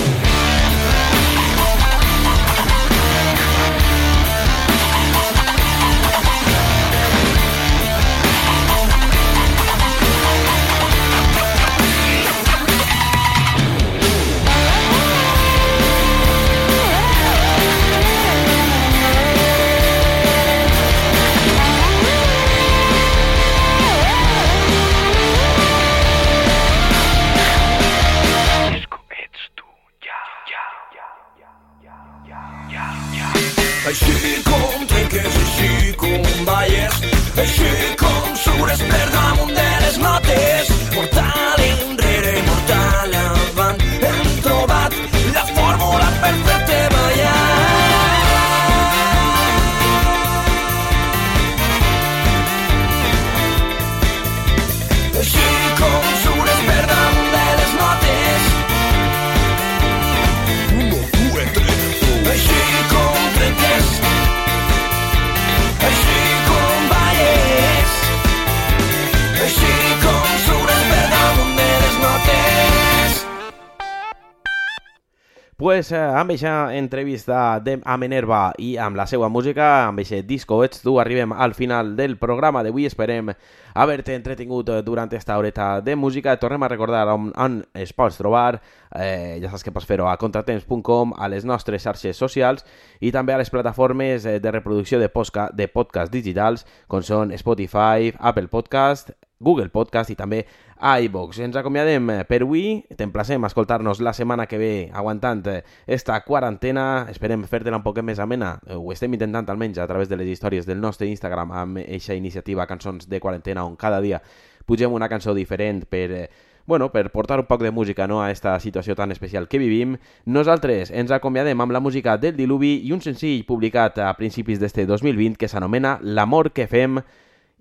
amb aquesta entrevista de, a Menerva i amb la seva música, amb aquest disco Ets tu, arribem al final del programa d'avui. Esperem haver-te entretingut durant esta horeta de música. Tornem a recordar on, on es pots trobar. Eh, ja saps que pots fer-ho a contratemps.com, a les nostres xarxes socials i també a les plataformes eh, de reproducció de, posca, de podcast digitals com són Spotify, Apple Podcast, Google Podcast i també iVox. Ens acomiadem eh, per avui, t'emplacem a escoltar-nos la setmana que ve aguantant eh, esta quarantena, esperem fer-te-la un poc més amena, Eh, ho estem intentant almenys a través de les històries del nostre Instagram amb eixa iniciativa Cançons de Quarantena on cada dia pugem una cançó diferent per, bueno, per portar un poc de música no, a esta situació tan especial que vivim. Nosaltres ens acomiadem amb la música del Diluvi i un senzill publicat a principis d'este 2020 que s'anomena L'amor que fem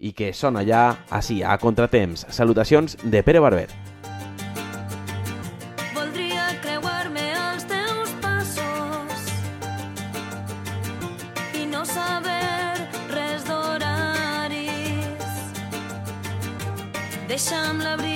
i que sona ja així, a contratemps. Salutacions de Pere Barber. Voldria teus passos i no saber res. Deixa'm l'abric